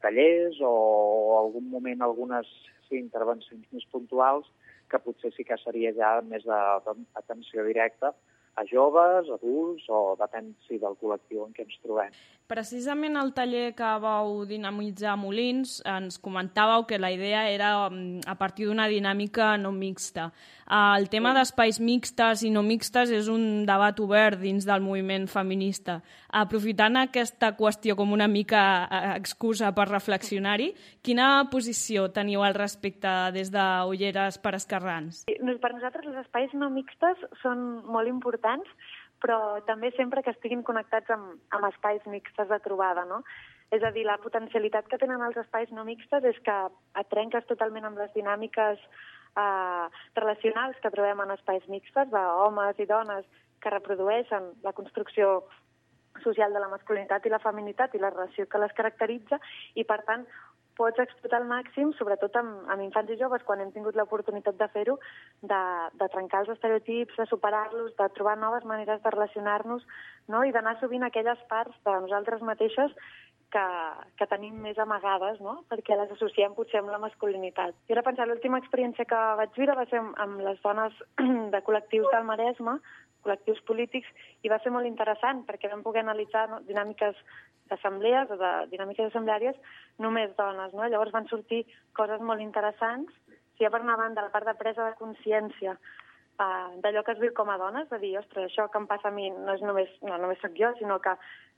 tallers o algun moment algunes sí, intervencions més puntuals que potser sí que seria ja més d'atenció directa a joves, adults o depèn sí, del col·lectiu en què ens trobem. Precisament al taller que vau dinamitzar a Molins ens comentàveu que la idea era mm, a partir d'una dinàmica no mixta. Eh, El tema d'espais mixtes i no mixtes és un debat obert dins del moviment feminista. Aprofitant aquesta qüestió com una mica eh, excusa per reflexionar-hi, quina posició teniu al respecte des de Ulleres per Esquerrans? Per nosaltres els espais no mixtes són molt importants, però també sempre que estiguin connectats amb, amb espais mixtes de trobada, no? És a dir, la potencialitat que tenen els espais no mixtes és que et trenques totalment amb les dinàmiques eh, relacionals que trobem en espais mixtes, d'homes i dones que reprodueixen la construcció social de la masculinitat i la feminitat i la relació que les caracteritza i, per tant, pots explotar al màxim, sobretot amb, amb infants i joves, quan hem tingut l'oportunitat de fer-ho, de, de trencar els estereotips, de superar-los, de trobar noves maneres de relacionar-nos no? i d'anar sovint aquelles parts de nosaltres mateixes que, que tenim més amagades, no? perquè les associem potser amb la masculinitat. I ara pensar, l'última experiència que vaig viure va ser amb, amb les dones de col·lectius del Maresme, col·lectius polítics, i va ser molt interessant perquè vam poder analitzar no, dinàmiques d'assemblees o de dinàmiques assembleàries només dones. No? Llavors van sortir coses molt interessants, si ja per una banda la part de presa de consciència uh, d'allò que es viu com a dones, de dir, ostres, això que em passa a mi no és només, no, només sóc jo, sinó que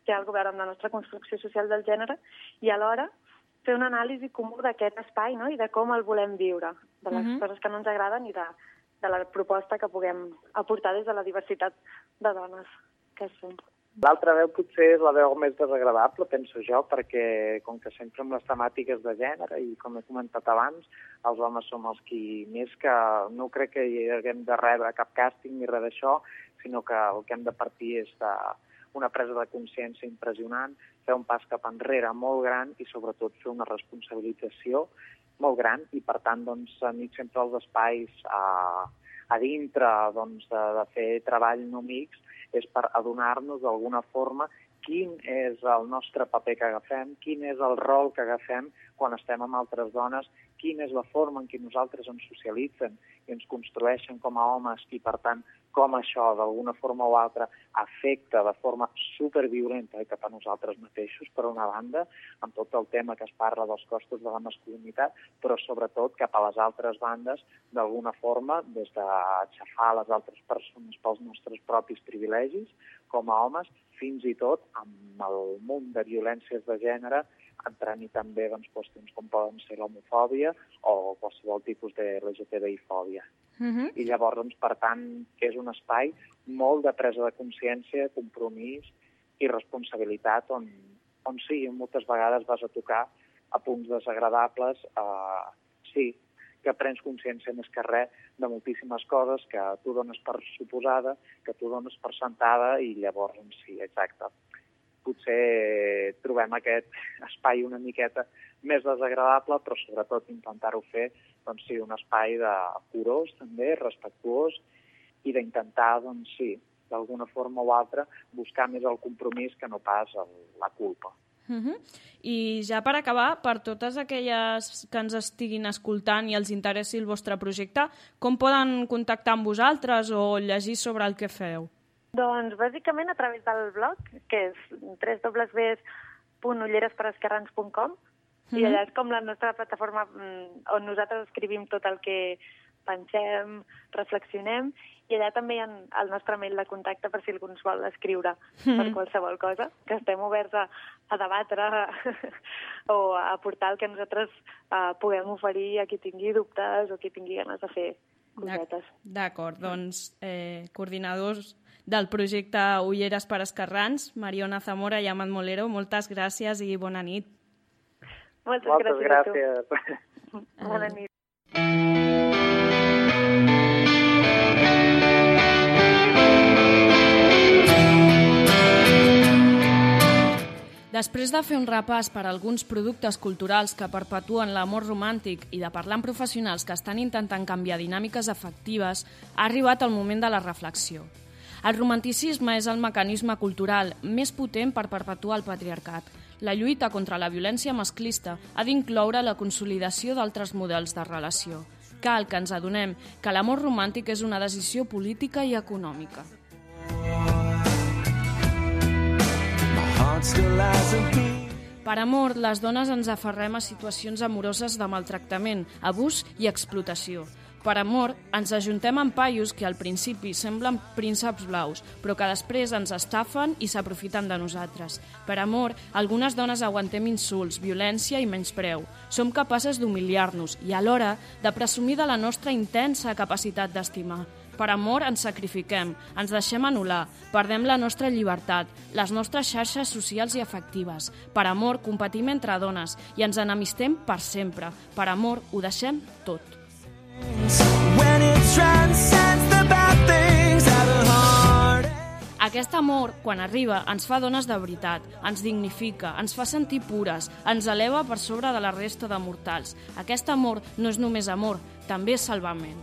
té a veure amb la nostra construcció social del gènere, i alhora fer una anàlisi comú d'aquest espai no? i de com el volem viure, de les Mhm. coses que no ens agraden i de, de la proposta que puguem aportar des de la diversitat de dones que som. L'altra veu potser és la veu més desagradable, penso jo, perquè com que sempre amb les temàtiques de gènere i com he comentat abans, els homes som els qui més que no crec que hi haguem de rebre cap càsting ni res d'això, sinó que el que hem de partir és de una presa de consciència impressionant, fer un pas cap enrere molt gran i sobretot fer una responsabilització molt gran i per tant doncs enmig sempre els espais a, a dintre doncs, de, de fer treball no mix és per adonar-nos d'alguna forma quin és el nostre paper que agafem, quin és el rol que agafem quan estem amb altres dones, quina és la forma en què nosaltres ens socialitzen i ens construeixen com a homes i, per tant, com això, d'alguna forma o altra, afecta de forma superviolenta cap a nosaltres mateixos, per una banda, amb tot el tema que es parla dels costos de la masculinitat, però sobretot cap a les altres bandes, d'alguna forma, des d'aixafar les altres persones pels nostres propis privilegis, com a homes, fins i tot amb el munt de violències de gènere entrant-hi també doncs, qüestions com poden ser l'homofòbia o qualsevol tipus de LGTBI-fòbia. Uh -huh. I llavors, doncs, per tant, és un espai molt de presa de consciència, compromís i responsabilitat on, on sí, moltes vegades vas a tocar a punts desagradables, eh, sí, que prens consciència més que res de moltíssimes coses que tu dones per suposada, que tu dones per sentada i llavors, doncs, sí, exacte. Potser trobem aquest espai una miqueta més desagradable, però sobretot intentar-ho fer doncs sí, un espai de curós també, respectuós, i d'intentar, doncs sí, d'alguna forma o altra, buscar més el compromís que no pas el, la culpa. Uh -huh. I ja per acabar, per totes aquelles que ens estiguin escoltant i els interessi el vostre projecte, com poden contactar amb vosaltres o llegir sobre el que feu? Doncs bàsicament a través del blog, que és www.ulleresperesquerrans.com, Mm -hmm. I allà és com la nostra plataforma on nosaltres escrivim tot el que pensem, reflexionem, i allà també hi ha el nostre mail de contacte per si algú ens vol escriure mm -hmm. per qualsevol cosa, que estem oberts a, a debatre o a aportar el que nosaltres uh, puguem oferir a qui tingui dubtes o qui tingui ganes de fer cosetes. D'acord, doncs eh, coordinadors del projecte Ulleres per Esquerrans, Mariona Zamora i Amat Molero, moltes gràcies i bona nit. Moltes, Moltes gràcies. gràcies. Bona nit. Després de fer un repàs per alguns productes culturals que perpetuen l'amor romàntic i de parlar amb professionals que estan intentant canviar dinàmiques afectives, ha arribat el moment de la reflexió. El romanticisme és el mecanisme cultural més potent per perpetuar el patriarcat. La lluita contra la violència masclista ha d'incloure la consolidació d'altres models de relació. Cal que ens adonem que l'amor romàntic és una decisió política i econòmica. Per amor, les dones ens aferrem a situacions amoroses de maltractament, abús i explotació. Per amor, ens ajuntem amb paios que al principi semblen prínceps blaus, però que després ens estafen i s'aprofiten de nosaltres. Per amor, algunes dones aguantem insults, violència i menyspreu. Som capaces d'humiliar-nos i, alhora, de presumir de la nostra intensa capacitat d'estimar. Per amor ens sacrifiquem, ens deixem anul·lar, perdem la nostra llibertat, les nostres xarxes socials i afectives. Per amor competim entre dones i ens enemistem per sempre. Per amor ho deixem tot. Aquest amor, quan arriba, ens fa dones de veritat, ens dignifica, ens fa sentir pures, ens eleva per sobre de la resta de mortals. Aquest amor no és només amor, també és salvament.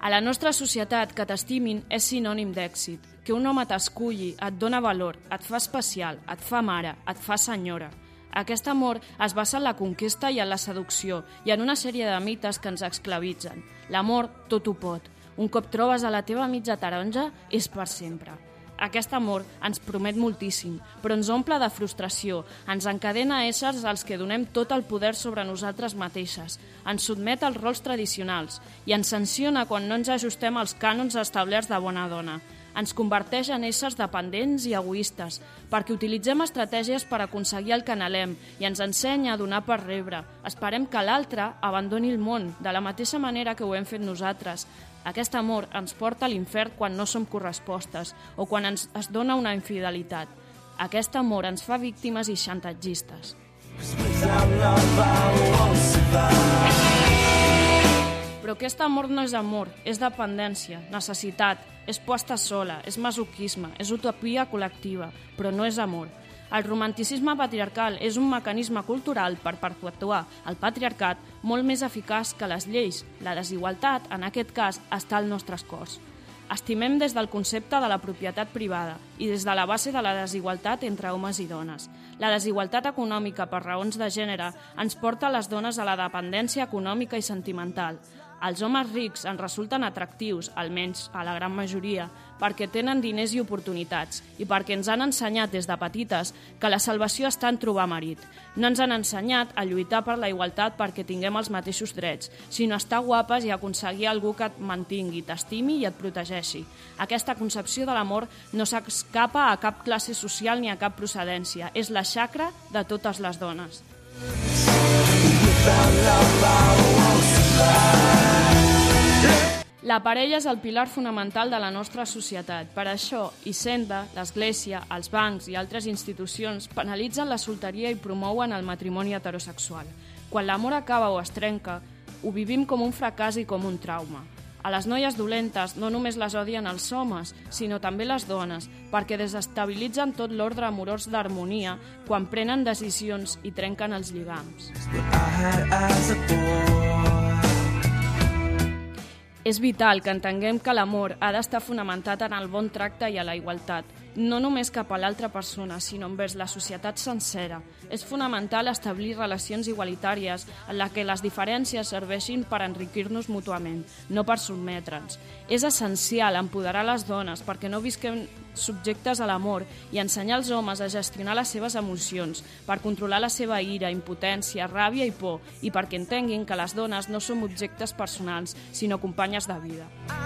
A la nostra societat, que t'estimin és sinònim d'èxit. Que un home t'esculli, et dona valor, et fa especial, et fa mare, et fa senyora. Aquest amor es basa en la conquesta i en la seducció i en una sèrie de mites que ens esclavitzen. L'amor tot ho pot. Un cop trobes a la teva mitja taronja, és per sempre. Aquest amor ens promet moltíssim, però ens omple de frustració, ens encadena a éssers als que donem tot el poder sobre nosaltres mateixes, ens sotmet als rols tradicionals i ens sanciona quan no ens ajustem als cànons establerts de bona dona. Ens converteix en éssers dependents i egoistes, perquè utilitzem estratègies per aconseguir el que anhelem i ens ensenya a donar per rebre. Esperem que l'altre abandoni el món, de la mateixa manera que ho hem fet nosaltres. Aquest amor ens porta a l'infern quan no som correspostes o quan ens es dona una infidelitat. Aquest amor ens fa víctimes i xantatgistes. Però aquest amor no és amor, és dependència, necessitat, és posta sola, és masoquisme, és utopia col·lectiva, però no és amor. El romanticisme patriarcal és un mecanisme cultural per perpetuar el patriarcat molt més eficaç que les lleis. La desigualtat, en aquest cas, està als nostres cors. Estimem des del concepte de la propietat privada i des de la base de la desigualtat entre homes i dones. La desigualtat econòmica per raons de gènere ens porta les dones a la dependència econòmica i sentimental. Els homes rics ens resulten atractius, almenys a la gran majoria, perquè tenen diners i oportunitats i perquè ens han ensenyat des de petites que la salvació està en trobar marit. No ens han ensenyat a lluitar per la igualtat perquè tinguem els mateixos drets, sinó a estar guapes i aconseguir algú que et mantingui, t'estimi i et protegeixi. Aquesta concepció de l'amor no s'escapa a cap classe social ni a cap procedència. És la xacra de totes les dones. La parella és el pilar fonamental de la nostra societat. Per això, Hisenda, l'Església, els bancs i altres institucions penalitzen la solteria i promouen el matrimoni heterosexual. Quan l'amor acaba o es trenca, ho vivim com un fracàs i com un trauma. A les noies dolentes no només les odien els homes, sinó també les dones, perquè desestabilitzen tot l'ordre amorós d'harmonia quan prenen decisions i trenquen els lligams. És vital que entenguem que l'amor ha d'estar fonamentat en el bon tracte i a la igualtat, no només cap a l'altra persona, sinó envers la societat sencera. És fonamental establir relacions igualitàries en la que les diferències serveixin per enriquir-nos mútuament, no per sotmetre'ns. És essencial empoderar les dones perquè no visquem subjectes a l'amor i ensenyar als homes a gestionar les seves emocions, per controlar la seva ira, impotència, ràbia i por, i perquè entenguin que les dones no som objectes personals, sinó companyes de vida.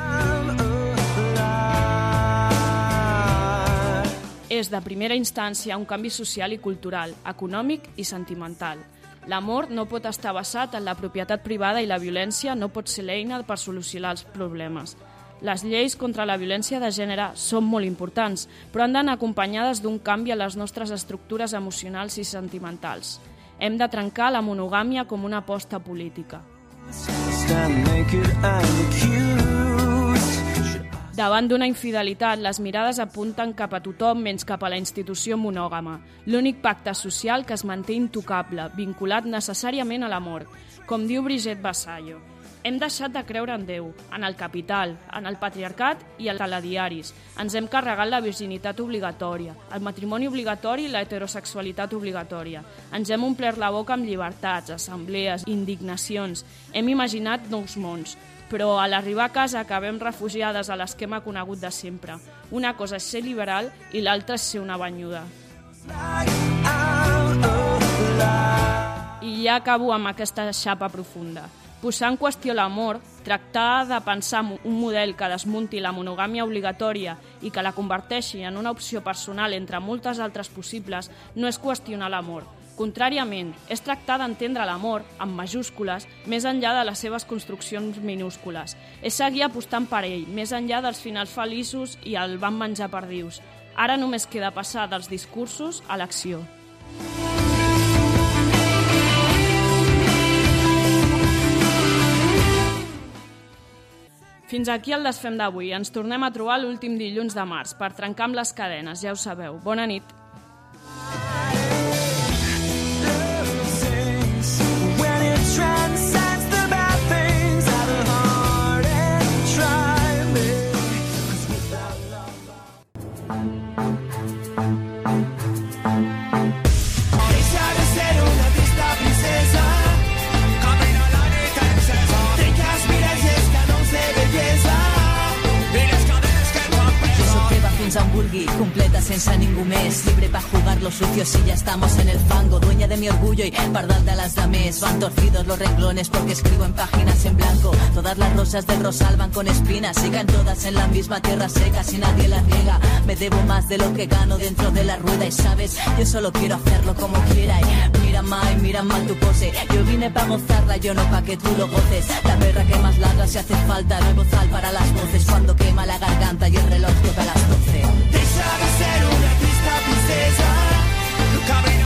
És de primera instància un canvi social i cultural, econòmic i sentimental. L'amor no pot estar basat en la propietat privada i la violència no pot ser l'eina per solucionar els problemes. Les lleis contra la violència de gènere són molt importants, però han d'anar acompanyades d'un canvi a les nostres estructures emocionals i sentimentals. Hem de trencar la monogàmia com una aposta política. Davant d'una infidelitat, les mirades apunten cap a tothom menys cap a la institució monògama, l'únic pacte social que es manté intocable, vinculat necessàriament a l'amor. Com diu Brigitte Vassallo, hem deixat de creure en Déu, en el capital, en el patriarcat i els telediaris. Ens hem carregat la virginitat obligatòria, el matrimoni obligatori i la heterosexualitat obligatòria. Ens hem omplert la boca amb llibertats, assemblees, indignacions. Hem imaginat nous mons, però a l'arribar a casa acabem refugiades a l'esquema conegut de sempre. Una cosa és ser liberal i l'altra és ser una banyuda. I ja acabo amb aquesta xapa profunda. Posar en qüestió l'amor, tractar de pensar un model que desmunti la monogàmia obligatòria i que la converteixi en una opció personal entre moltes altres possibles no és qüestionar l'amor, Contràriament, és tractar d'entendre l'amor, amb majúscules, més enllà de les seves construccions minúscules. És seguir apostant per ell, més enllà dels finals feliços i el van menjar perdius. Ara només queda passar dels discursos a l'acció. Fins aquí el desfem d'avui. Ens tornem a trobar l'últim dilluns de març per trencar amb les cadenes, ja ho sabeu. Bona nit. Completa sense ningú més, llibre los sucios y ya estamos en el fango. Dueña de mi orgullo y pardal de las dames. Van torcidos los renglones porque escribo en páginas en blanco. Todas las rosas del rosal van con espinas. Sigan todas en la misma tierra seca si nadie las riega. Me debo más de lo que gano dentro de la rueda y sabes, yo solo quiero hacerlo como quiera. Y mira mal, mira mal tu pose. Yo vine para gozarla, yo no pa' que tú lo goces. La perra que más ladra si hace falta. Nuevo zal para las voces cuando quema la garganta y el reloj toca las 12. princesa do.